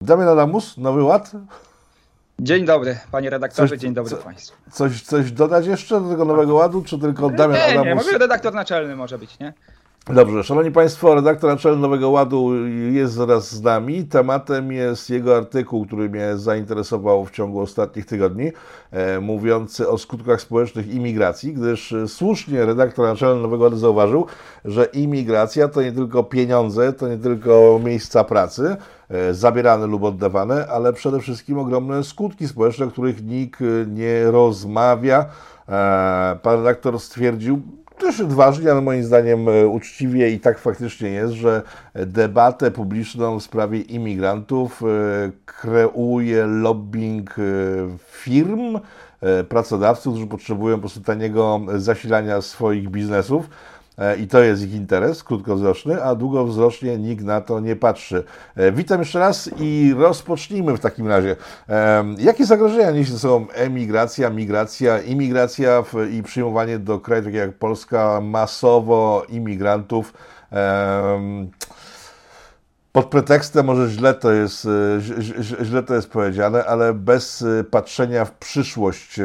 Damian Adamus, Nowy Ład. Dzień dobry, panie redaktorze, coś, dzień dobry co, państwu. Coś, coś dodać jeszcze do tego Nowego Ładu, czy tylko Damian nie, Adamus? Nie, może redaktor naczelny może być, nie? Dobrze, Szanowni Państwo, redaktor naczelny Nowego Ładu jest zaraz z nami. Tematem jest jego artykuł, który mnie zainteresował w ciągu ostatnich tygodni, e, mówiący o skutkach społecznych imigracji, gdyż słusznie redaktor naczelny Nowego Ładu zauważył, że imigracja to nie tylko pieniądze, to nie tylko miejsca pracy, e, zabierane lub oddawane, ale przede wszystkim ogromne skutki społeczne, o których nikt nie rozmawia. E, pan redaktor stwierdził, też odważnie, ale moim zdaniem e, uczciwie i tak faktycznie jest, że debatę publiczną w sprawie imigrantów e, kreuje lobbying e, firm, pracodawców, którzy potrzebują po prostu taniego zasilania swoich biznesów. E, i to jest ich interes krótkowzroczny, a długowzrocznie nikt na to nie patrzy. E, witam jeszcze raz i rozpocznijmy w takim razie. E, jakie zagrożenia niesie ze sobą emigracja, migracja, imigracja i przyjmowanie do kraju takich jak Polska masowo imigrantów? Pod pretekstem, może źle to jest, e, źle to jest powiedziane, ale bez e, patrzenia w przyszłość, e,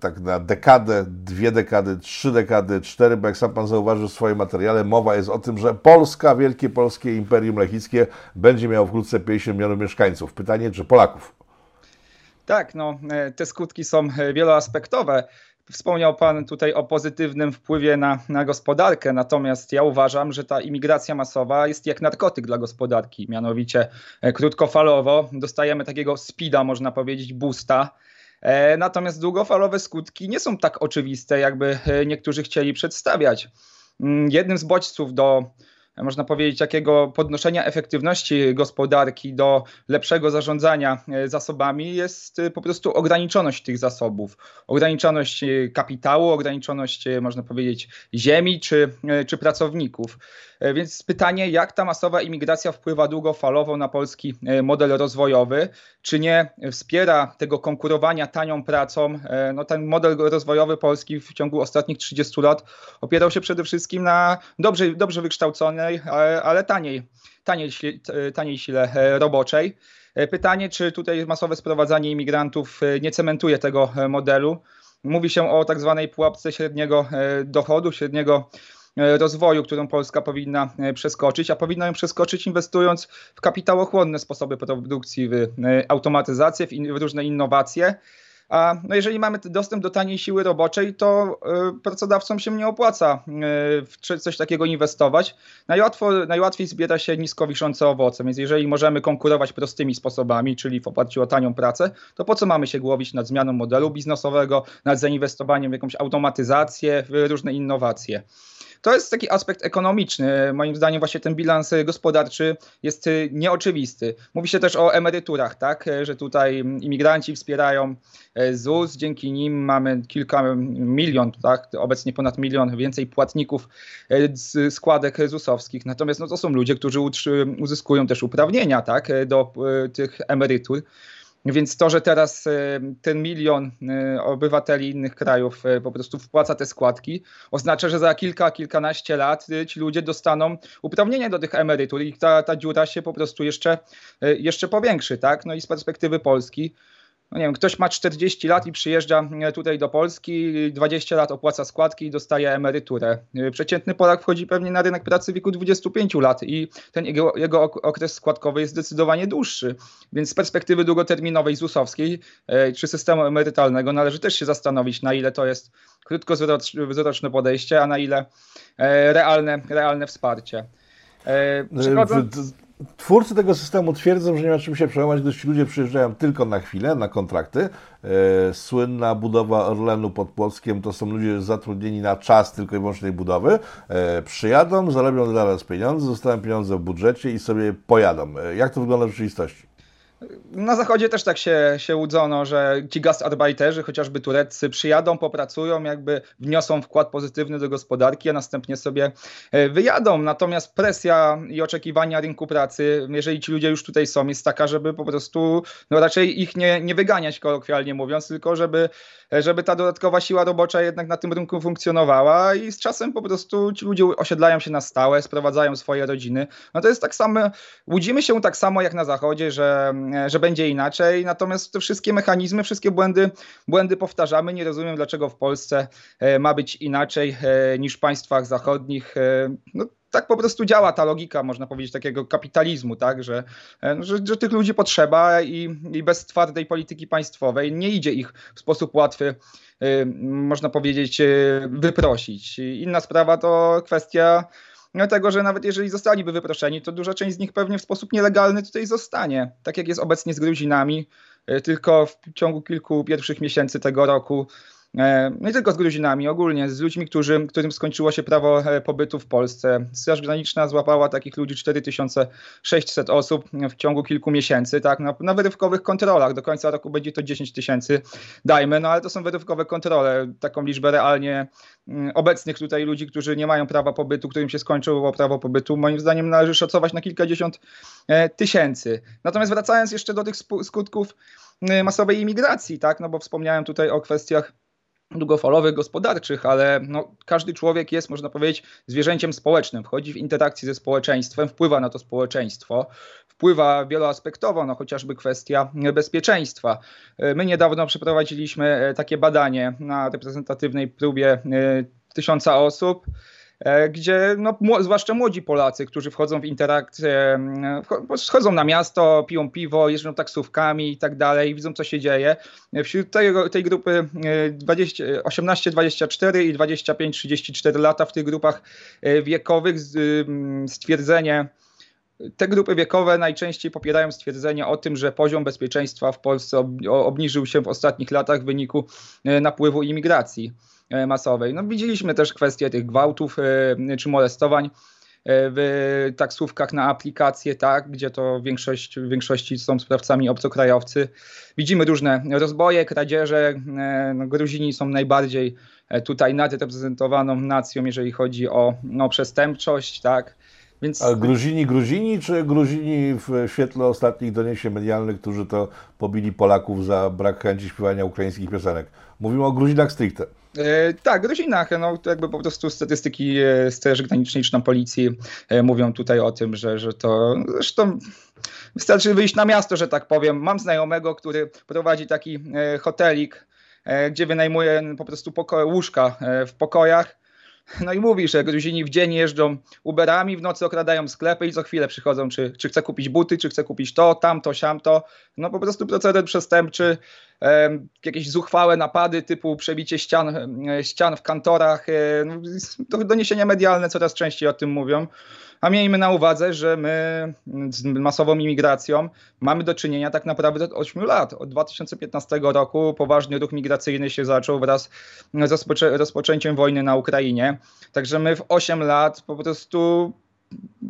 tak na dekadę, dwie dekady, trzy dekady, cztery, bo jak sam Pan zauważył w swoim materiale, mowa jest o tym, że Polska, wielkie polskie imperium lechickie będzie miało wkrótce 50 milionów mieszkańców. Pytanie, czy Polaków? Tak, no, te skutki są wieloaspektowe. Wspomniał Pan tutaj o pozytywnym wpływie na, na gospodarkę, natomiast ja uważam, że ta imigracja masowa jest jak narkotyk dla gospodarki. Mianowicie e, krótkofalowo dostajemy takiego speeda, można powiedzieć, boosta. E, natomiast długofalowe skutki nie są tak oczywiste, jakby e, niektórzy chcieli przedstawiać. Mm, jednym z bodźców do można powiedzieć, takiego podnoszenia efektywności gospodarki do lepszego zarządzania e, zasobami jest e, po prostu ograniczoność tych zasobów, ograniczoność e, kapitału, ograniczoność, można powiedzieć, ziemi czy, czy pracowników. Więc pytanie, jak ta masowa imigracja wpływa długofalowo na polski model rozwojowy? Czy nie wspiera tego konkurowania tanią pracą? No, ten model rozwojowy Polski w ciągu ostatnich 30 lat opierał się przede wszystkim na dobrze, dobrze wykształconej, ale taniej, taniej, taniej sile roboczej. Pytanie, czy tutaj masowe sprowadzanie imigrantów nie cementuje tego modelu? Mówi się o tak zwanej pułapce średniego dochodu, średniego E, rozwoju, którą Polska powinna e, przeskoczyć, a powinna ją przeskoczyć inwestując w kapitałochłonne sposoby produkcji, w e, automatyzację, w różne innowacje. A no jeżeli mamy dostęp do taniej siły roboczej, to y, pracodawcom się nie opłaca y, w coś takiego inwestować. Najłatwo, najłatwiej zbiera się nisko wiszące owoce, więc jeżeli możemy konkurować prostymi sposobami, czyli w oparciu o tanią pracę, to po co mamy się głowić nad zmianą modelu biznesowego, nad zainwestowaniem w jakąś automatyzację, w różne innowacje. To jest taki aspekt ekonomiczny. Moim zdaniem właśnie ten bilans gospodarczy jest y, nieoczywisty. Mówi się też o emeryturach, tak, że tutaj imigranci wspierają ZUS, dzięki nim mamy kilka milion, tak, obecnie ponad milion więcej płatników składek ZUS-owskich. Natomiast no, to są ludzie, którzy uzyskują też uprawnienia tak, do tych emerytur. Więc to, że teraz e, ten milion e, obywateli innych krajów e, po prostu wpłaca te składki, oznacza, że za kilka, kilkanaście lat ci ludzie dostaną uprawnienia do tych emerytur i ta, ta dziura się po prostu jeszcze, jeszcze powiększy. Tak? No i z perspektywy Polski no nie wiem, ktoś ma 40 lat i przyjeżdża e, tutaj do Polski, 20 lat opłaca składki i dostaje emeryturę. E, przeciętny Polak wchodzi pewnie na rynek pracy w wieku 25 lat i ten jego, jego okres składkowy jest zdecydowanie dłuższy. Więc z perspektywy długoterminowej ZUS-owskiej e, czy systemu emerytalnego należy też się zastanowić, na ile to jest krótkowzroczne podejście, a na ile realne, realne wsparcie. Przechodząc... Twórcy tego systemu twierdzą, że nie ma czym się przełamać, gdyż ci ludzie przyjeżdżają tylko na chwilę, na kontrakty. E, słynna budowa Orlenu pod Płockiem to są ludzie zatrudnieni na czas tylko i wyłącznie budowy. E, przyjadą, zarobią dla nas pieniądze, zostawią pieniądze w budżecie i sobie pojadą. E, jak to wygląda w rzeczywistości? Na zachodzie też tak się, się łudzono, że ci gastarbeiterzy, chociażby tureccy, przyjadą, popracują, jakby wniosą wkład pozytywny do gospodarki, a następnie sobie e, wyjadą. Natomiast presja i oczekiwania rynku pracy, jeżeli ci ludzie już tutaj są, jest taka, żeby po prostu no raczej ich nie, nie wyganiać, kolokwialnie mówiąc, tylko żeby, żeby ta dodatkowa siła robocza jednak na tym rynku funkcjonowała i z czasem po prostu ci ludzie osiedlają się na stałe, sprowadzają swoje rodziny. No to jest tak samo, łudzimy się tak samo jak na zachodzie, że E, że będzie inaczej. Natomiast te wszystkie mechanizmy, wszystkie błędy, błędy powtarzamy. Nie rozumiem, dlaczego w Polsce e, ma być inaczej e, niż w państwach zachodnich. No, tak po prostu działa ta logika, można powiedzieć, takiego kapitalizmu, tak? że, że, że tych ludzi potrzeba i, i bez twardej polityki państwowej nie idzie ich w sposób łatwy, można powiedzieć, wyprosić. Inna sprawa to kwestia Dlatego, że nawet jeżeli zostaliby wyproszeni, to duża część z nich pewnie w sposób nielegalny tutaj zostanie. Tak jak jest obecnie z Gruzinami, y, tylko w ciągu kilku pierwszych miesięcy tego roku nie tylko z Gruzinami, ogólnie z ludźmi, którzy, którym skończyło się prawo e, pobytu w Polsce. Straż Graniczna złapała takich ludzi 4600 osób w ciągu kilku miesięcy, tak, na, na wyrywkowych kontrolach. Do końca roku będzie to 10 tysięcy, dajmy, no ale to są wyrywkowe kontrole. Taką liczbę realnie mm, obecnych tutaj ludzi, którzy nie mają prawa pobytu, którym się skończyło prawo pobytu, moim zdaniem należy szacować na kilkadziesiąt e, tysięcy. Natomiast wracając jeszcze do tych skutków masowej imigracji, tak, no bo wspomniałem tutaj o kwestiach długofalowych, gospodarczych, ale no, każdy człowiek jest, można powiedzieć, zwierzęciem społecznym. Wchodzi w interakcję ze społeczeństwem, wpływa na to społeczeństwo, wpływa wieloaspektowo, no chociażby kwestia bezpieczeństwa. My niedawno przeprowadziliśmy e, takie badanie na reprezentatywnej próbie e, tysiąca osób gdzie no, zwłaszcza młodzi Polacy, którzy wchodzą w interakcję, wchodzą na miasto, piją piwo, jeżdżą taksówkami i tak dalej, widzą co się dzieje. Wśród tej, tej grupy 18-24 e, i 25-34 lata w tych grupach e, wiekowych stwierdzenie te grupy wiekowe najczęściej popierają stwierdzenie o tym, że poziom bezpieczeństwa w Polsce obniżył się w ostatnich latach w wyniku napływu imigracji. E, masowej. No, widzieliśmy też kwestię tych gwałtów e, czy molestowań e, w taksówkach na aplikacje, tak, gdzie to większość, w większości są sprawcami obcokrajowcy. Widzimy różne rozboje, kradzieże. No, Gruzini są najbardziej tutaj nadreprezentowaną nacją, jeżeli chodzi o no, przestępczość, tak. Więc... A Gruzini, Gruzini, czy Gruzini w świetle ostatnich doniesień medialnych, którzy to pobili Polaków za brak chęci śpiewania ukraińskich piosenek? Mówimy o Gruzinach stricte. E, tak, Gruzinach, no to jakby po prostu statystyki e, Straży Granicznej czy tam policji e, mówią tutaj o tym, że, że to zresztą wystarczy wyjść na miasto, że tak powiem. Mam znajomego, który prowadzi taki hotelik, gdzie wynajmuje po prostu poko- łóżka w pokojach no i mówi, że Gruzini w dzień jeżdżą Uberami, w nocy okradają sklepy i co chwilę przychodzą, czy, czy chce kupić buty, czy chce kupić to, tamto, siamto. No po prostu proceder przestępczy, jakieś zuchwałe napady typu przebicie ścian, ścian w kantorach. No, doniesienia medialne coraz częściej o tym mówią. A miejmy na uwadze, że my z masową imigracją mamy do czynienia tak naprawdę od 8 lat. Od 2015 roku poważny ruch migracyjny się zaczął wraz z rozpoczę rozpoczęciem wojny na Ukrainie. Także my w 8 lat po prostu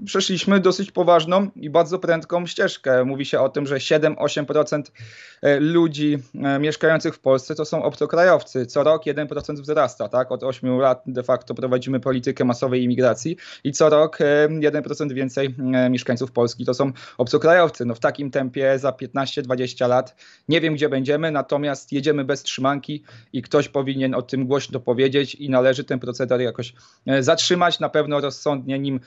przeszliśmy dosyć poważną i bardzo prędką ścieżkę. Mówi się o tym, że 7-8% e, ludzi e, mieszkających w Polsce to są obcokrajowcy. Co rok 1% wzrasta, tak? Od 8 lat de facto prowadzimy politykę masowej imigracji i co rok 1% e, więcej mieszkańców Polski to są obcokrajowcy. No w takim tempie za 15-20 lat nie wiem gdzie będziemy, natomiast jedziemy bez trzymanki i ktoś powinien o tym głośno powiedzieć i należy ten proceder jakoś zatrzymać, na pewno rozsądnie nim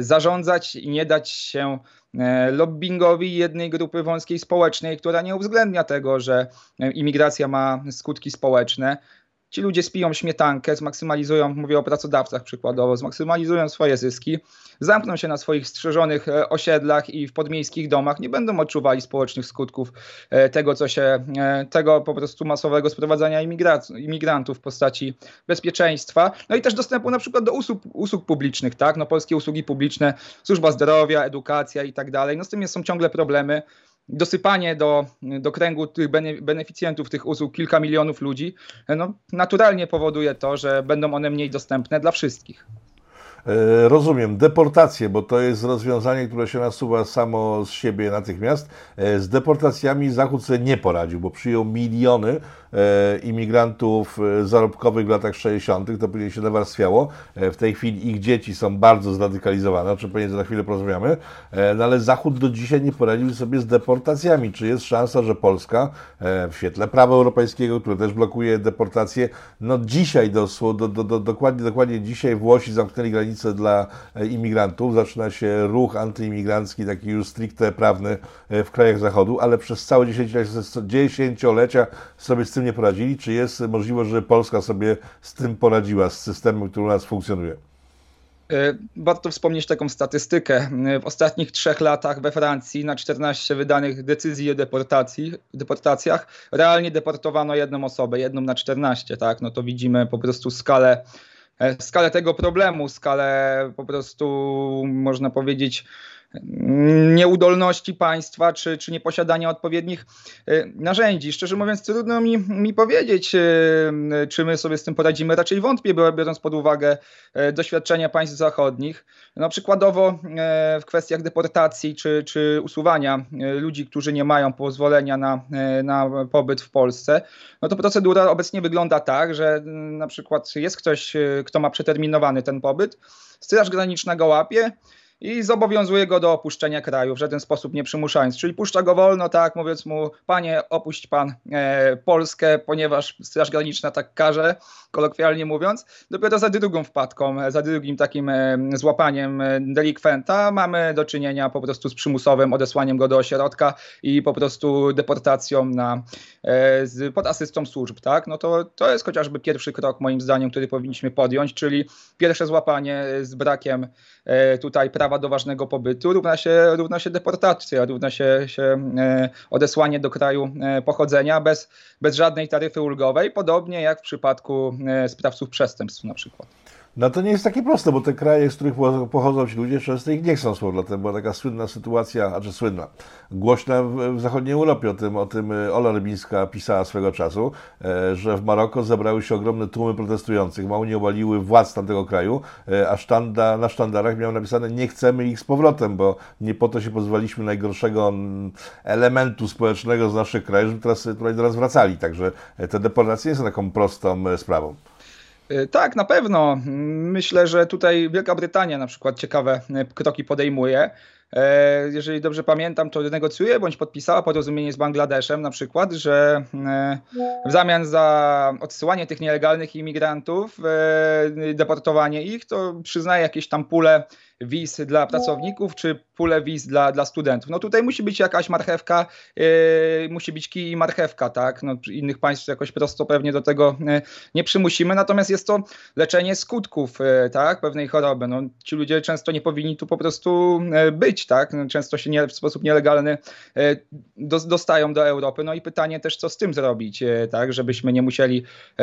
zarządzać i nie dać się e, lobbyingowi jednej grupy wąskiej społecznej, która nie uwzględnia tego, że e, imigracja ma skutki społeczne, Ci ludzie spiją śmietankę, zmaksymalizują, mówię o pracodawcach przykładowo, zmaksymalizują swoje zyski, zamkną się na swoich strzeżonych e, osiedlach i w podmiejskich domach, nie będą odczuwali społecznych skutków e, tego, co się, e, tego po prostu masowego sprowadzania imigrantów w postaci bezpieczeństwa, no i też dostępu na przykład do usług, usług publicznych, tak, no polskie usługi publiczne, służba zdrowia, edukacja i tak dalej, no z tym są ciągle problemy dosypanie do, do kręgu tych beneficjentów tych usług kilka milionów ludzi, no, naturalnie powoduje to, że będą one mniej dostępne dla wszystkich. E, rozumiem. Deportacje, bo to jest rozwiązanie, które się nasuwa samo z siebie natychmiast. E, z deportacjami Zachód sobie nie poradził, bo przyjął miliony e, imigrantów zarobkowych w latach 60., to później się nawarstwiało. W tej chwili ich dzieci są bardzo zradykalizowane, o czym pewnie za chwilę porozmawiamy, no ale Zachód do dzisiaj nie poradził sobie z deportacjami. Czy jest szansa, że Polska w świetle prawa europejskiego, które też blokuje deportacje, no dzisiaj, do, do, do, do, dokładnie, dokładnie dzisiaj Włosi zamknęli granicę dla e, imigrantów, zaczyna się ruch antyimigrancki, taki już stricte prawny e, w krajach Zachodu, ale przez całe dziesięciolecia sobie z tym nie poradzili. Czy jest możliwość, że Polska sobie z tym poradziła, z systemem, który u nas funkcjonuje? E, warto wspomnieć taką statystykę. W ostatnich trzech latach we Francji na 14 wydanych decyzji o deportacji, deportacjach realnie deportowano jedną osobę, jedną na 14. Tak? No to widzimy po prostu skalę skalę tego problemu, skalę po prostu, można powiedzieć, nieudolności państwa, czy, czy nieposiadania odpowiednich e, narzędzi. Szczerze mówiąc, trudno mi, mi powiedzieć, e, czy my sobie z tym poradzimy. Raczej wątpię, biorąc pod uwagę e, doświadczenia państw zachodnich. No, przykładowo w kwestiach deportacji czy, czy usuwania ludzi, którzy nie mają pozwolenia na, na pobyt w Polsce, no to procedura obecnie wygląda tak, że na przykład jest ktoś, kto ma przeterminowany ten pobyt, Straż Graniczna go łapie, i zobowiązuje go do opuszczenia kraju, w żaden sposób nie przymuszając. Czyli puszcza go wolno, tak, mówiąc mu, panie, opuść pan e, Polskę, ponieważ Straż Graniczna tak każe, kolokwialnie mówiąc. Dopiero za drugą wpadką, za drugim takim e, złapaniem e, delikwenta mamy do czynienia po prostu z przymusowym odesłaniem go do ośrodka i po prostu deportacją na, e, z, pod asystą służb, tak. No to, to jest chociażby pierwszy krok, moim zdaniem, który powinniśmy podjąć, czyli pierwsze złapanie z brakiem tutaj prawa do ważnego pobytu równa się, równa się deportacja, równa się, się odesłanie do kraju pochodzenia bez, bez żadnej taryfy ulgowej, podobnie jak w przypadku sprawców przestępstw na przykład. No to nie jest takie proste, bo te kraje, z których pochodzą ci ludzie, często ich nie chcą powrotem. Była taka słynna sytuacja, a czy słynna, głośna w, zachodniej Europie, o tym, o tym e, Ola Rybińska pisała swego czasu, e, że w Maroko zebrały się ogromne tłumy protestujących, mało nie obaliły władz tamtego kraju, e, a sztanda, na sztandarach miał napisane nie chcemy ich z powrotem, bo nie po to się pozwaliśmy najgorszego elementu społecznego z naszych krajów, żeby teraz, do nas wracali. Także te deportacje nie są taką prostą sprawą. E, tak, na pewno. Myślę, że tutaj Wielka Brytania na przykład ciekawe e, kroki podejmuje. E, jeżeli dobrze pamiętam, to negocjuje bądź podpisała porozumienie z Bangladeszem na przykład, że w zamian za odsyłanie tych nielegalnych imigrantów, deportowanie ich, to przyznaje jakieś tam pule wiz dla pracowników, czy pulę wiz dla, dla studentów. No tutaj musi być jakaś marchewka, musi być kij i marchewka, tak? No, innych państw jakoś prosto pewnie do tego nie przymusimy, natomiast jest to leczenie skutków, tak? Pewnej choroby. No, ci ludzie często nie powinni tu po prostu yy, tak? No, często się nie, w sposób nielegalny do, dostają do Europy. No i pytanie też, co z tym zrobić, yy, tak? Żebyśmy nie musieli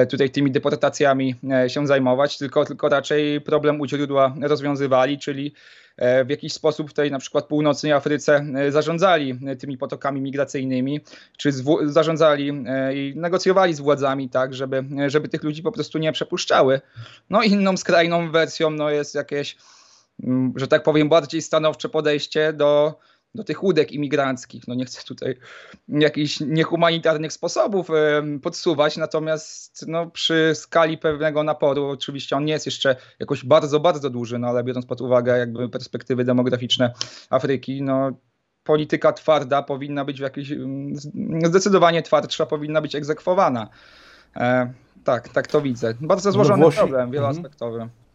tutaj tymi deportacjami się zajmować, tylko, tylko raczej problem u źródła rozwiązywali, czyli E, w jakiś sposób tej na przykład północnej Afryce e, zarządzali e, tymi potokami migracyjnymi, czy zarządzali i negocjowali z władzami tak, żeby, żeby tych ludzi po prostu nie przepuszczały. No inną skrajną wersją no, jest jakieś, że tak powiem, bardziej stanowcze podejście do do tych łódek imigranckich. No nie chcę tutaj jakichś niehumanitarnych sposobów podsuwać, natomiast no, przy skali pewnego naporu, oczywiście on nie jest jeszcze jakoś bardzo, bardzo duży, no ale biorąc pod uwagę jakby perspektywy demograficzne Afryki, no polityka twarda powinna być w jakiejś, zdecydowanie twardsza powinna być egzekwowana. E, tak, tak to widzę. Bardzo złożony no Włosi... problem, wieloaspektowy. Mhm.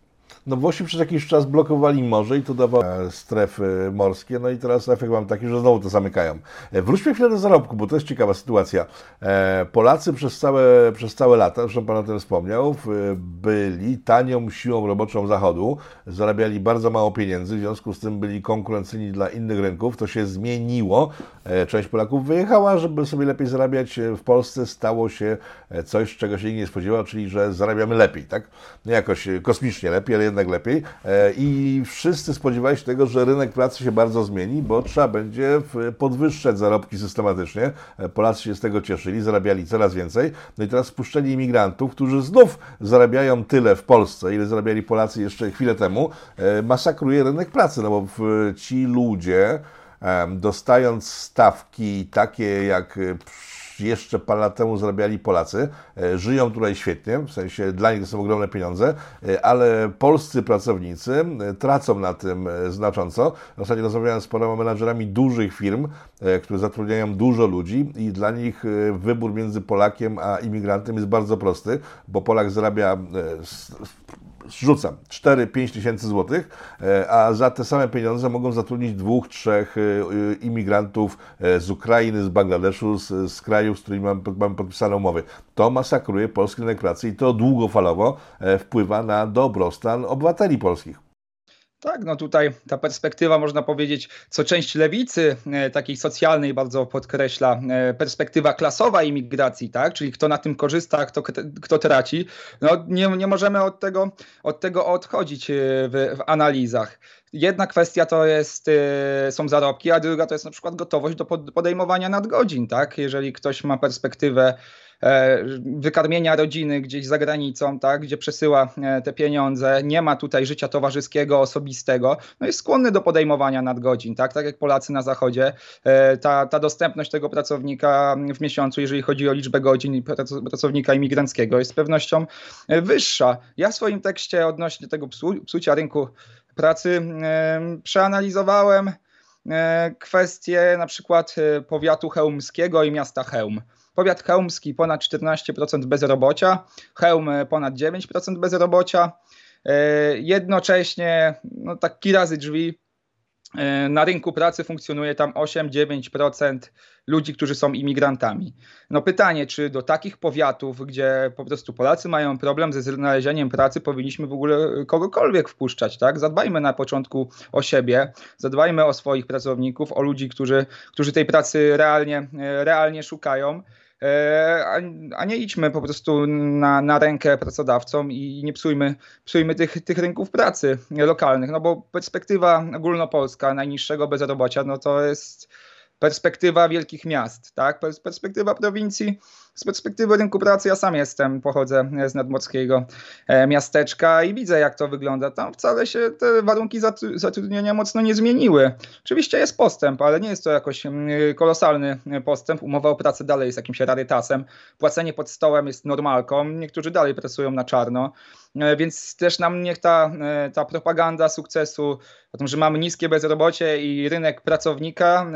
No Włosi przez jakiś czas blokowali morze i to dawało strefy morskie, no i teraz efekt mam taki, że znowu to zamykają. E, wróćmy chwilę do zarobku, bo to jest ciekawa sytuacja. E, Polacy przez całe, przez całe lata, zresztą Pan o tym wspomniał, byli tanią siłą roboczą Zachodu, zarabiali bardzo mało pieniędzy, w związku z tym byli konkurencyjni dla innych rynków. To się zmieniło Część Polaków wyjechała, żeby sobie lepiej zarabiać. W Polsce stało się coś, czego się nikt nie spodziewał, czyli że zarabiamy lepiej, tak? Nie jakoś kosmicznie lepiej, ale jednak lepiej. I wszyscy spodziewali się tego, że rynek pracy się bardzo zmieni, bo trzeba będzie podwyższać zarobki systematycznie. Polacy się z tego cieszyli, zarabiali coraz więcej. No i teraz spuszczenie imigrantów, którzy znów zarabiają tyle w Polsce, ile zarabiali Polacy jeszcze chwilę temu, e, masakruje rynek pracy, no bo ci ludzie, dostając stawki takie jak jeszcze parę lat temu zarabiali Polacy, e, żyją tutaj świetnie, w sensie dla nich to są ogromne pieniądze, e, ale polscy pracownicy e, tracą na tym znacząco. Ostatnio rozmawiałem z paroma menadżerami dużych firm, które zatrudniają dużo ludzi i dla nich wybór między Polakiem a imigrantem jest bardzo prosty, bo Polak zarabia rzucam 4-5 tysięcy złotych, e, a za te same pieniądze mogą zatrudnić dwóch, trzech e, imigrantów e, z Ukrainy, z Bangladeszu, z, z krajów, z którymi mamy, mamy podpisane umowy. To masakruje polski rynek pracy i to długofalowo wpływa na dobrostan obywateli polskich. Tak, no tutaj ta perspektywa, można powiedzieć, co część lewicy e, takiej socjalnej bardzo podkreśla, e, perspektywa klasowa imigracji, tak? czyli kto na tym korzysta, kto, kto traci. No nie, nie możemy od tego, od tego odchodzić e, w, w analizach. Jedna kwestia to jest, są zarobki, a druga to jest na przykład gotowość do podejmowania nadgodzin. Tak? Jeżeli ktoś ma perspektywę wykarmienia rodziny gdzieś za granicą, tak, gdzie przesyła e, te pieniądze, nie ma tutaj życia towarzyskiego, osobistego, no jest skłonny do podejmowania nadgodzin, tak, tak jak Polacy na zachodzie. E, ta, ta dostępność tego pracownika w miesiącu, jeżeli chodzi o liczbę godzin pracownika imigranckiego jest z pewnością wyższa. Ja w swoim tekście odnośnie tego psu, psucia rynku pracy przeanalizowałem kwestie na przykład powiatu chełmskiego i miasta Chełm. Powiat chełmski ponad 14% bezrobocia, Chełm ponad 9% bezrobocia. E, jednocześnie, no tak razy drzwi, e, na rynku pracy funkcjonuje tam 8-9% ludzi, którzy są imigrantami. No pytanie, czy do takich powiatów, gdzie po prostu Polacy mają problem ze znalezieniem pracy, powinniśmy w ogóle kogokolwiek wpuszczać, tak? Zadbajmy na początku o siebie, zadbajmy o swoich pracowników, o ludzi, którzy, którzy tej pracy realnie, realnie szukają. E, a, nie idźmy po prostu na, na rękę pracodawcom i nie psujmy, psujmy tych, tych rynków pracy lokalnych, no bo perspektywa ogólnopolska najniższego bezrobocia, no to jest perspektywa wielkich miast, tak? Perspektywa prowincji, z perspektywy rynku pracy ja sam jestem, pochodzę z nadmorskiego e, miasteczka i widzę jak to wygląda. Tam wcale się te warunki zatrudnienia mocno nie zmieniły. Oczywiście jest postęp, ale nie jest to jakoś mm, kolosalny postęp. Umowa o pracę dalej jest jakimś rarytasem. Płacenie pod stołem jest normalką. Niektórzy dalej pracują na czarno. E, więc też nam niech ta, e, ta propaganda sukcesu, o tym, że mamy niskie bezrobocie i rynek pracownika,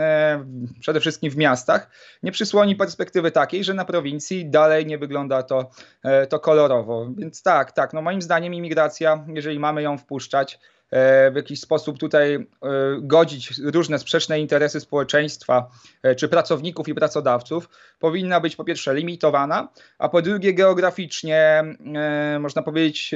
przede wszystkim w miastach, nie przysłoni perspektywy takiej, że na prowincji dalej nie wygląda to, e, to kolorowo. Więc tak, tak, no moim zdaniem imigracja, jeżeli mamy ją wpuszczać, e, w jakiś sposób tutaj e, godzić różne sprzeczne interesy społeczeństwa, czy pracowników i pracodawców, powinna być po pierwsze limitowana, a po drugie geograficznie, można powiedzieć,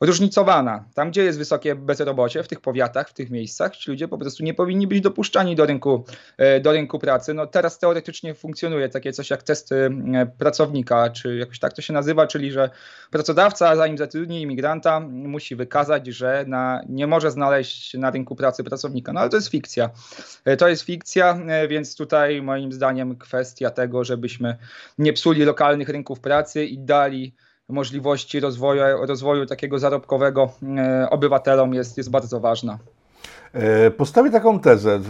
różnicowana. Tam, gdzie jest wysokie bezrobocie, w tych powiatach, w tych miejscach, ci ludzie po prostu nie powinni być dopuszczani do rynku, e, do rynku pracy. No teraz teoretycznie funkcjonuje takie coś jak testy e, pracownika, czy jakoś tak to się nazywa, czyli że pracodawca, zanim zatrudni imigranta, musi wykazać, że na, nie może znaleźć na rynku pracy pracownika. No ale to jest fikcja. E, to jest fikcja, więc tutaj moim zdaniem kwestia tego, żebyśmy nie psuli lokalnych rynków pracy i dali możliwości rozwoju, rozwoju takiego zarobkowego e, obywatelom jest, jest bardzo ważna. E, postawię taką tezę.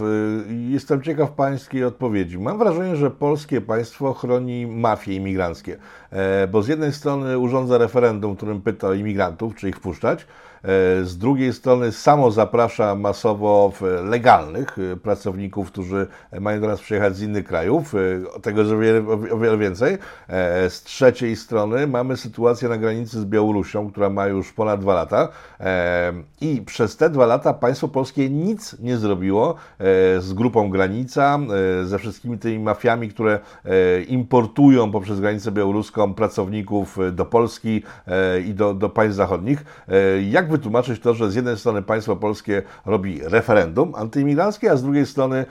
Jestem ciekaw Pańskiej odpowiedzi. Mam wrażenie, że polskie państwo chroni mafie imigranckie, e, bo z jednej strony urządza referendum, którym pyta imigrantów, czy ich wpuszczać, E, z drugiej strony samo zaprasza masowo legalnych pracowników, którzy mają do nas przyjechać z innych krajów, tego jest o wiele, o wiele więcej. Z trzeciej strony mamy sytuację na granicy z Białorusią, która ma już ponad dwa lata i przez te dwa lata państwo polskie nic nie zrobiło z grupą granica, ze wszystkimi tymi mafiami, które importują poprzez granicę białoruską pracowników do Polski i do, do państw zachodnich. Jak wytłumaczyć to, że z jednej strony państwo polskie robi referendum antyimigranckie, a z drugiej strony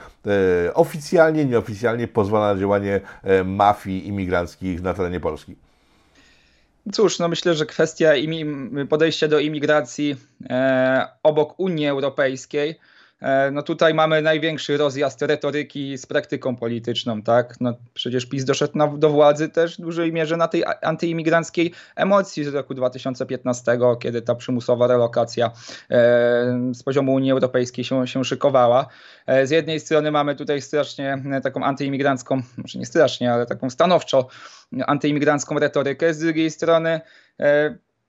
e, oficjalnie, nieoficjalnie pozwala na działanie e, mafii imigranckich na terenie Polski? Cóż, no myślę, że kwestia podejścia do imigracji e, obok Unii Europejskiej no tutaj mamy największy rozjazd retoryki z praktyką polityczną, tak? No przecież PiS doszedł na, do władzy też w dużej mierze na tej antyimigranckiej emocji z roku 2015, kiedy ta przymusowa relokacja e, z poziomu Unii Europejskiej się, się szykowała. E, z jednej strony mamy tutaj strasznie taką antyimigrancką, może nie strasznie, ale taką stanowczo antyimigrancką retorykę, z drugiej strony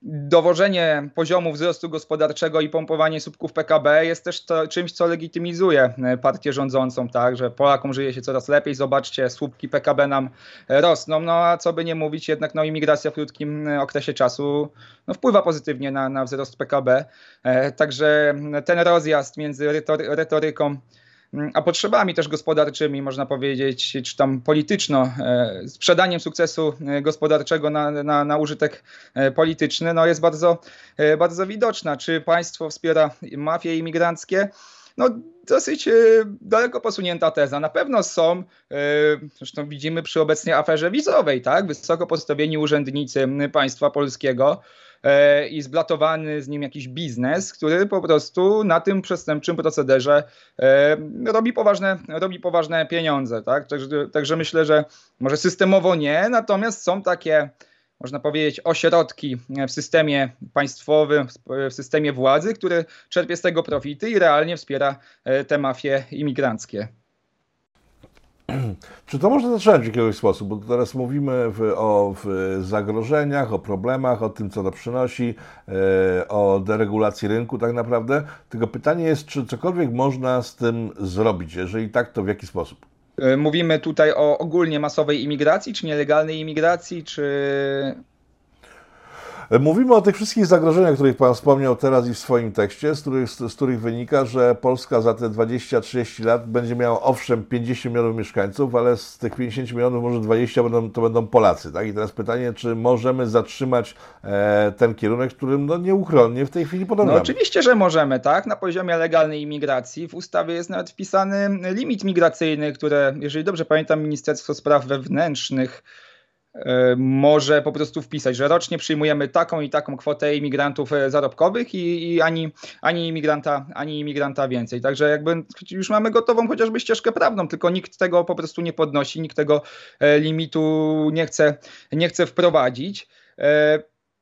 dowożenie poziomu wzrostu gospodarczego i pompowanie słupków PKB jest też to, czymś, co legitymizuje e, partię rządzącą, tak, że Polakom żyje się coraz lepiej, zobaczcie, słupki PKB nam rosną, no a co by nie mówić, jednak no, imigracja w krótkim e, okresie czasu no, wpływa pozytywnie na, na wzrost PKB, e, także ten rozjazd między retoryką Mm, a potrzebami też gospodarczymi, można powiedzieć, czy tam polityczno, e, sprzedaniem sukcesu e, gospodarczego na, na, na użytek e, polityczny, no jest bardzo, bardzo widoczna. Czy państwo wspiera mafie imigranckie? No, dosyć daleko posunięta teza. Na pewno są, zresztą widzimy przy obecnej aferze wizowej, tak, wysoko postawieni urzędnicy państwa polskiego, i zblatowany z nim jakiś biznes, który po prostu na tym przestępczym procederze e, robi poważne, robi poważne pieniądze. Tak? Także, także myślę, że może systemowo nie, natomiast są takie można powiedzieć, ośrodki w systemie państwowym, w systemie władzy, który czerpie z tego profity i realnie wspiera e, te mafie imigranckie. Czy to można zacząć w jakiś sposób? Bo teraz mówimy w, o w zagrożeniach, o problemach, o tym, co to przynosi, e, o deregulacji rynku tak naprawdę. Tylko pytanie jest, czy cokolwiek można z tym zrobić? Jeżeli tak, to w jaki sposób? E, mówimy tutaj o ogólnie masowej imigracji, czy nielegalnej imigracji, czy Mówimy o tych wszystkich zagrożeniach, o których Pan wspomniał teraz i w swoim tekście, z których, z których wynika, że Polska za te 20-30 lat będzie miała owszem 50 milionów mieszkańców, ale z tych 50 milionów może 20 będą, to będą Polacy. Tak? I teraz pytanie, czy możemy zatrzymać e, ten kierunek, którym no, nieuchronnie w tej chwili podążamy? No oczywiście, że możemy. tak. Na poziomie legalnej imigracji w ustawie jest nawet wpisany limit migracyjny, które, jeżeli dobrze pamiętam, Ministerstwo Spraw Wewnętrznych może po prostu wpisać, że rocznie przyjmujemy taką i taką kwotę imigrantów e, zarobkowych i, i, ani, ani, imigranta, ani imigranta więcej. Także jakby już mamy gotową chociażby ścieżkę prawną, tylko nikt tego po prostu nie podnosi, nikt tego e, limitu nie chce, nie chce wprowadzić.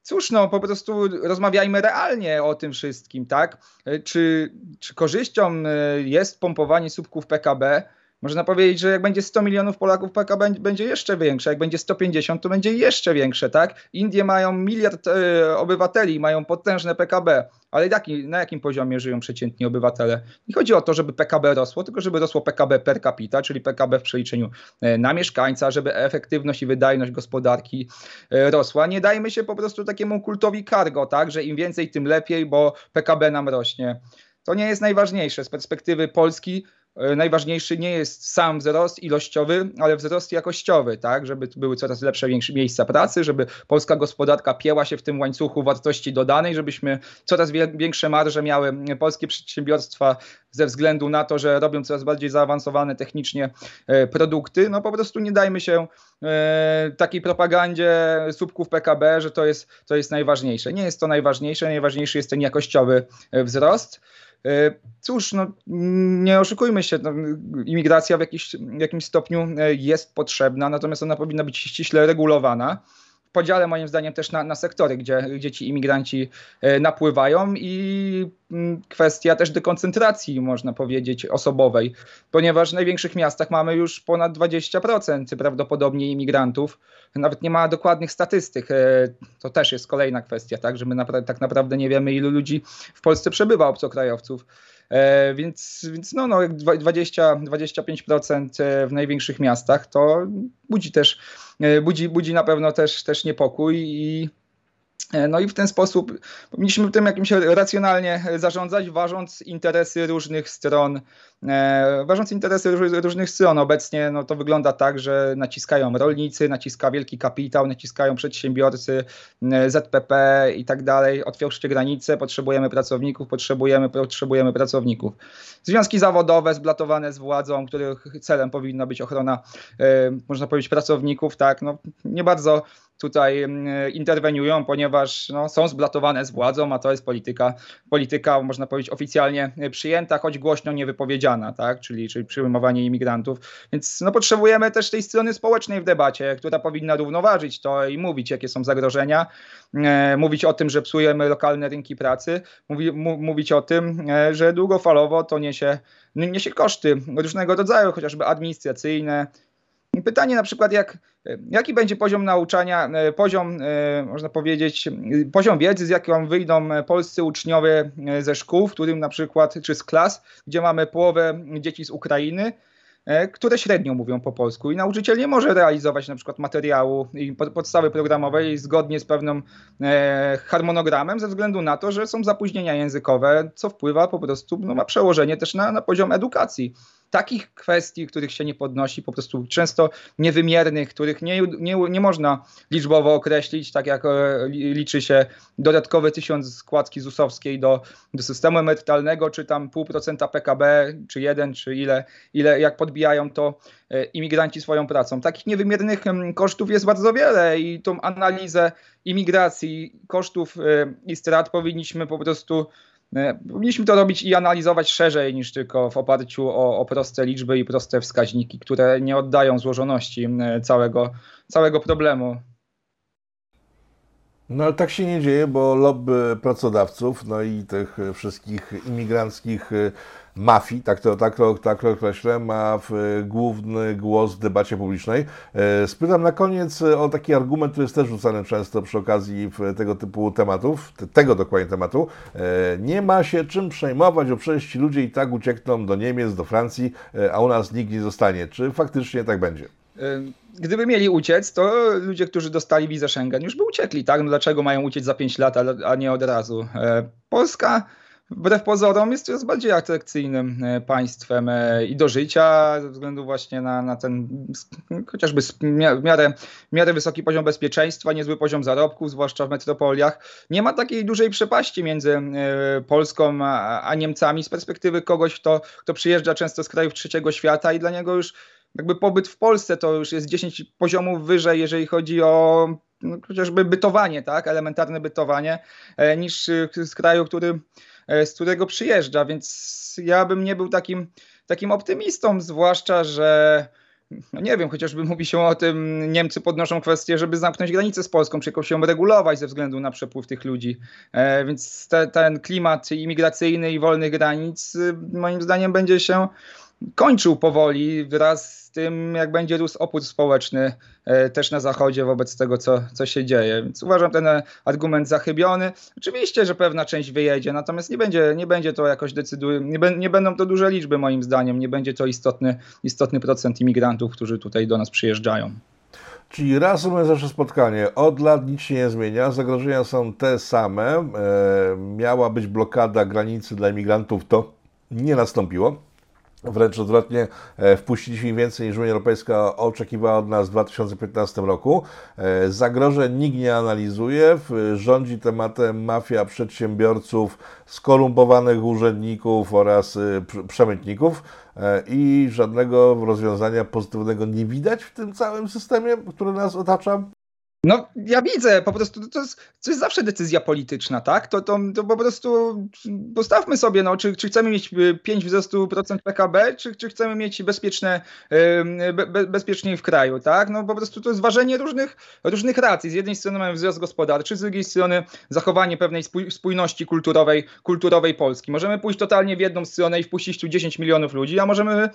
Cóż, no po prostu rozmawiajmy realnie o tym wszystkim, tak? Czy, czy korzyścią jest pompowanie słupków PKB? Można powiedzieć, że jak będzie 100 milionów Polaków, PKB będzie jeszcze większe, jak będzie 150, to będzie jeszcze większe, tak? Indie mają miliard e, obywateli, mają potężne PKB, ale jaki, na jakim poziomie żyją przeciętni obywatele? Nie chodzi o to, żeby PKB rosło, tylko żeby rosło PKB per capita, czyli PKB w przeliczeniu e, na mieszkańca, żeby efektywność i wydajność gospodarki e, rosła. Nie dajmy się po prostu takiemu kultowi cargo, tak? Że im więcej, tym lepiej, bo PKB nam rośnie. To nie jest najważniejsze z perspektywy Polski najważniejszy nie jest sam wzrost ilościowy, ale wzrost jakościowy, tak, żeby były coraz lepsze większe miejsca pracy, żeby polska gospodarka pieła się w tym łańcuchu wartości dodanej, żebyśmy coraz większe marże miały polskie przedsiębiorstwa ze względu na to, że robią coraz bardziej zaawansowane technicznie e, produkty. No po prostu nie dajmy się e, takiej propagandzie słupków PKB, że to jest, to jest najważniejsze. Nie jest to najważniejsze, najważniejszy jest ten jakościowy wzrost. E, cóż, no, nie oszukujmy się, no, imigracja w, jakiś, w jakimś stopniu e, jest potrzebna, natomiast ona powinna być ściśle regulowana podziale moim zdaniem też na, na sektory, gdzie, gdzie ci imigranci e, napływają i mm, kwestia też dekoncentracji, można powiedzieć, osobowej, ponieważ w największych miastach mamy już ponad 20% prawdopodobnie imigrantów. Nawet nie ma dokładnych statystyk. E, to też jest kolejna kwestia, tak, że my napra tak naprawdę nie wiemy, ilu ludzi w Polsce przebywa obcokrajowców. E, więc, więc no, no 20-25% w największych miastach to budzi też, e, budzi, budzi na pewno też, też niepokój i E, no i w ten sposób powinniśmy tym jakimś racjonalnie zarządzać, ważąc interesy różnych stron, e, ważąc interesy różnych stron. Obecnie no, to wygląda tak, że naciskają rolnicy, naciska wielki kapitał, naciskają przedsiębiorcy, e, ZPP i tak dalej. Otwórzcie granice, potrzebujemy pracowników, potrzebujemy, potrzebujemy pracowników. Związki zawodowe zblatowane z władzą, których celem powinna być ochrona, można powiedzieć, pracowników, tak, no nie bardzo tutaj interweniują, ponieważ no, są zblatowane z władzą, a to jest polityka, polityka można powiedzieć oficjalnie przyjęta, choć głośno nie wypowiedziana, tak? czyli, czyli przyjmowanie imigrantów. Więc no, potrzebujemy też tej strony społecznej w debacie, która powinna równoważyć to i mówić, jakie są zagrożenia, e, mówić o tym, że psujemy lokalne rynki pracy, mówi, mówić o tym, e, że długofalowo to niesie, niesie koszty różnego rodzaju, chociażby administracyjne, Pytanie na przykład, jak, jaki będzie poziom nauczania, e, poziom, e, można powiedzieć, poziom wiedzy, z jaką wyjdą polscy uczniowie e, ze szkół, w którym na przykład, czy z klas, gdzie mamy połowę dzieci z Ukrainy, które średnio mówią po polsku. I nauczyciel nie może realizować na przykład materiału i podstawy programowej zgodnie z pewnym harmonogramem ze względu na to, że są zapóźnienia językowe, co wpływa po prostu, no, ma przełożenie też na, na poziom edukacji takich kwestii, których się nie podnosi, po prostu często niewymiernych, których nie, nie, nie można liczbowo określić, tak jak e, liczy się dodatkowy tysiąc składki ZUS-owskiej do, do systemu emerytalnego, czy tam pół procenta PKB, czy jeden, czy ile, ile jak podbijają to e, imigranci swoją pracą. Takich niewymiernych kosztów jest bardzo wiele i tą analizę imigracji, kosztów e, i strat powinniśmy po prostu powinniśmy to robić i analizować szerzej niż tylko w oparciu o, o, proste liczby i proste wskaźniki, które nie oddają złożoności całego, całego problemu. No ale tak się nie dzieje, bo lobby pracodawców, no i tych wszystkich imigranckich y, mafii, tak to, tak, tak określę, ma główny głos w debacie publicznej. E, spytam na koniec o taki argument, który jest też rzucany często przy okazji tego typu tematów, tego dokładnie tematu. Nie ma się czym przejmować, bo przecież ci ludzie i tak uciekną do Niemiec, do Francji, a u nas nikt nie zostanie. Czy faktycznie tak będzie? Gdyby mieli uciec, to ludzie, którzy dostali wizę Schengen, już by uciekli, tak? No dlaczego mają uciec za 5 lat, a nie od razu? Polska wbrew pozorom jest coraz bardziej atrakcyjnym e, państwem e, i do życia ze względu właśnie na, na ten chociażby w miarę, w miarę wysoki poziom bezpieczeństwa, niezły poziom zarobków, zwłaszcza w metropoliach. Nie ma takiej dużej przepaści między e, Polską a, a Niemcami z perspektywy kogoś, kto, kto przyjeżdża często z krajów trzeciego świata i dla niego już jakby pobyt w Polsce to już jest 10 poziomów wyżej, jeżeli chodzi o no, chociażby bytowanie, tak, elementarne bytowanie, niż z kraju, który E, z którego przyjeżdża, więc ja bym nie był takim, takim optymistą, zwłaszcza, że no nie wiem, chociażby mówi się o tym, Niemcy podnoszą kwestię, żeby zamknąć granicę z Polską, czy jakoś ją regulować ze względu na przepływ tych ludzi. E, więc te, ten klimat imigracyjny i wolnych granic moim zdaniem będzie się kończył powoli wraz tym, jak będzie rósł opór społeczny e, też na Zachodzie wobec tego, co, co się dzieje. Więc uważam ten argument zachybiony. Oczywiście, że pewna część wyjedzie, natomiast nie będzie, nie będzie to jakoś decyduje, nie, nie będą to duże liczby moim zdaniem, nie będzie to istotny, istotny procent imigrantów, którzy tutaj do nas przyjeżdżają. Czyli reasumując nasze spotkanie, od lat nic się nie zmienia, zagrożenia są te same. E, miała być blokada granicy dla imigrantów, to nie nastąpiło. Wręcz odwrotnie, e, wpuściliśmy więcej niż Unia Europejska oczekiwała od nas w 2015 roku. E, zagrożeń nikt nie analizuje. Rządzi tematem mafia przedsiębiorców, skorumpowanych urzędników oraz e, przemytników i żadnego rozwiązania pozytywnego nie widać w tym całym systemie, który nas otacza. No, ja widzę, po prostu to jest, to jest zawsze decyzja polityczna, tak? To, to, to po prostu postawmy sobie, no, czy, czy chcemy mieć 5 wzrostu procent PKB, czy, czy chcemy mieć bezpieczne, be, bezpieczniej w kraju, tak? No po prostu to jest ważenie różnych, różnych racji. Z jednej strony mamy wzrost gospodarczy, z drugiej strony zachowanie pewnej spójności kulturowej, kulturowej Polski. Możemy pójść totalnie w jedną stronę i wpuścić tu 10 milionów ludzi, a możemy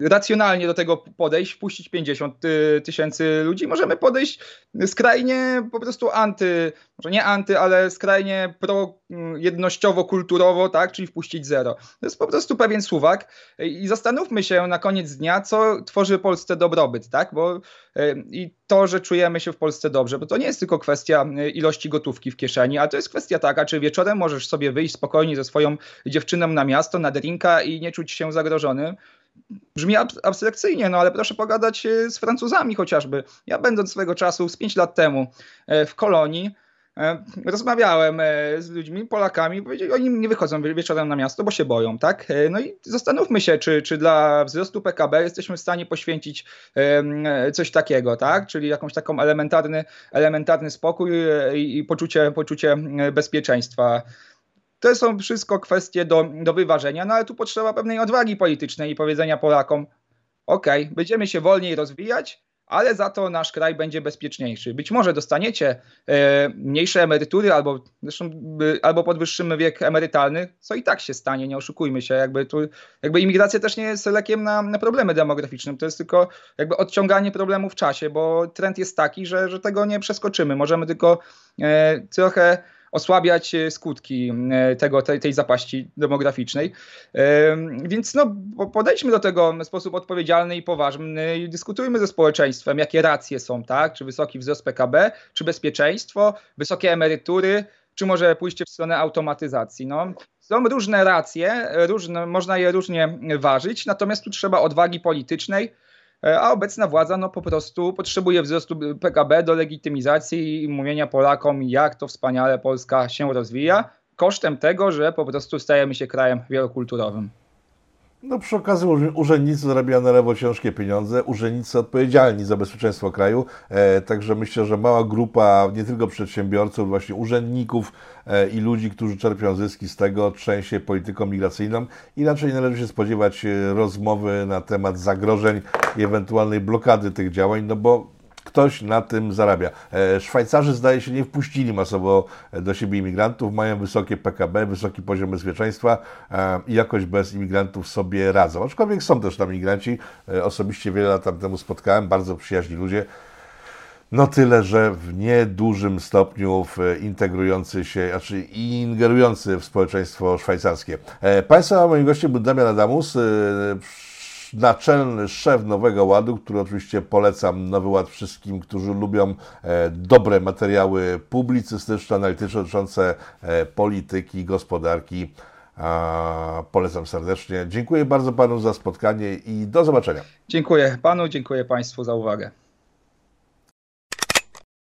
racjonalnie do tego podejść, wpuścić 50 y, tysięcy ludzi, możemy podejść skrajnie po prostu anty, może nie anty, ale skrajnie pro mm, tak, czyli wpuścić zero. To jest po prostu pewien suwak. I zastanówmy się na koniec dnia, co tworzy Polsce dobrobyt, tak, bo y, i to, że czujemy się w Polsce dobrze, bo to nie jest tylko kwestia y, ilości gotówki w kieszeni, ale to jest kwestia taka, czy wieczorem możesz sobie wyjść spokojnie ze swoją dziewczyną na miasto, na drinka i nie czuć się zagrożony, Brzmi abstrakcyjnie, no ale proszę pogadać e, z Francuzami chociażby. Ja będąc swego czasu, z 5 lat temu e, w Kolonii, e, rozmawiałem z ludźmi, Polakami, powiedzieli, oni nie wychodzą wieczorem na miasto, bo się boją, tak? No i zastanówmy się, czy, czy dla wzrostu PKB jesteśmy w stanie poświęcić coś takiego, tak? Czyli jakąś taką elementarny, elementarny spokój i poczucie, poczucie bezpieczeństwa. To są wszystko kwestie do, do wyważenia, no ale tu potrzeba pewnej odwagi politycznej i powiedzenia Polakom: OK, będziemy się wolniej rozwijać, ale za to nasz kraj będzie bezpieczniejszy. Być może dostaniecie e, mniejsze emerytury albo, zresztą, albo podwyższymy wiek emerytalny, co i tak się stanie, nie oszukujmy się. Jakby, tu, jakby imigracja też nie jest lekiem na, na problemy demograficzne, to jest tylko jakby odciąganie problemu w czasie, bo trend jest taki, że, że tego nie przeskoczymy. Możemy tylko e, trochę osłabiać e, skutki e, tego, tej, tej zapaści demograficznej. E, więc no, podejdźmy do tego w sposób odpowiedzialny i poważny i dyskutujmy ze społeczeństwem, jakie racje są, tak? Czy wysoki wzrost PKB, czy bezpieczeństwo, wysokie emerytury, czy może pójście w stronę automatyzacji. No, są różne racje, różne, można je różnie ważyć, natomiast tu trzeba odwagi politycznej, a obecna władza no, po prostu potrzebuje wzrostu PKB do legitymizacji i mówienia Polakom, jak to wspaniale Polska się rozwija, kosztem tego, że po prostu stajemy się krajem wielokulturowym. No przy okazji urzędnicy zarabiają na lewo ciężkie pieniądze, urzędnicy odpowiedzialni za bezpieczeństwo kraju, e, także myślę, że mała grupa nie tylko przedsiębiorców, właśnie urzędników e, i ludzi, którzy czerpią zyski z tego, trzęsie polityką migracyjną. Inaczej należy się spodziewać e, rozmowy na temat zagrożeń i ewentualnej blokady tych działań, no bo ktoś na tym zarabia. E, Szwajcarzy zdaje się nie wpuścili masowo do siebie imigrantów, mają wysokie PKB, wysoki poziom bezpieczeństwa e, i jakoś bez imigrantów sobie radzą. Aczkolwiek są też tam imigranci, e, osobiście wiele lat temu spotkałem, bardzo przyjaźni ludzie. No tyle, że w niedużym stopniu integrujący się, znaczy ingerujący w społeczeństwo szwajcarskie. Państwa, moim gościem był Damian Adamus, naczelny szef Nowego Ładu, który oczywiście polecam Nowy Ład wszystkim, którzy lubią e, dobre materiały publicystyczne, analityczne dotyczące e, polityki, gospodarki. Polecam serdecznie. Dziękuję bardzo panu za spotkanie i do zobaczenia. Dziękuję panu, dziękuję państwu za uwagę.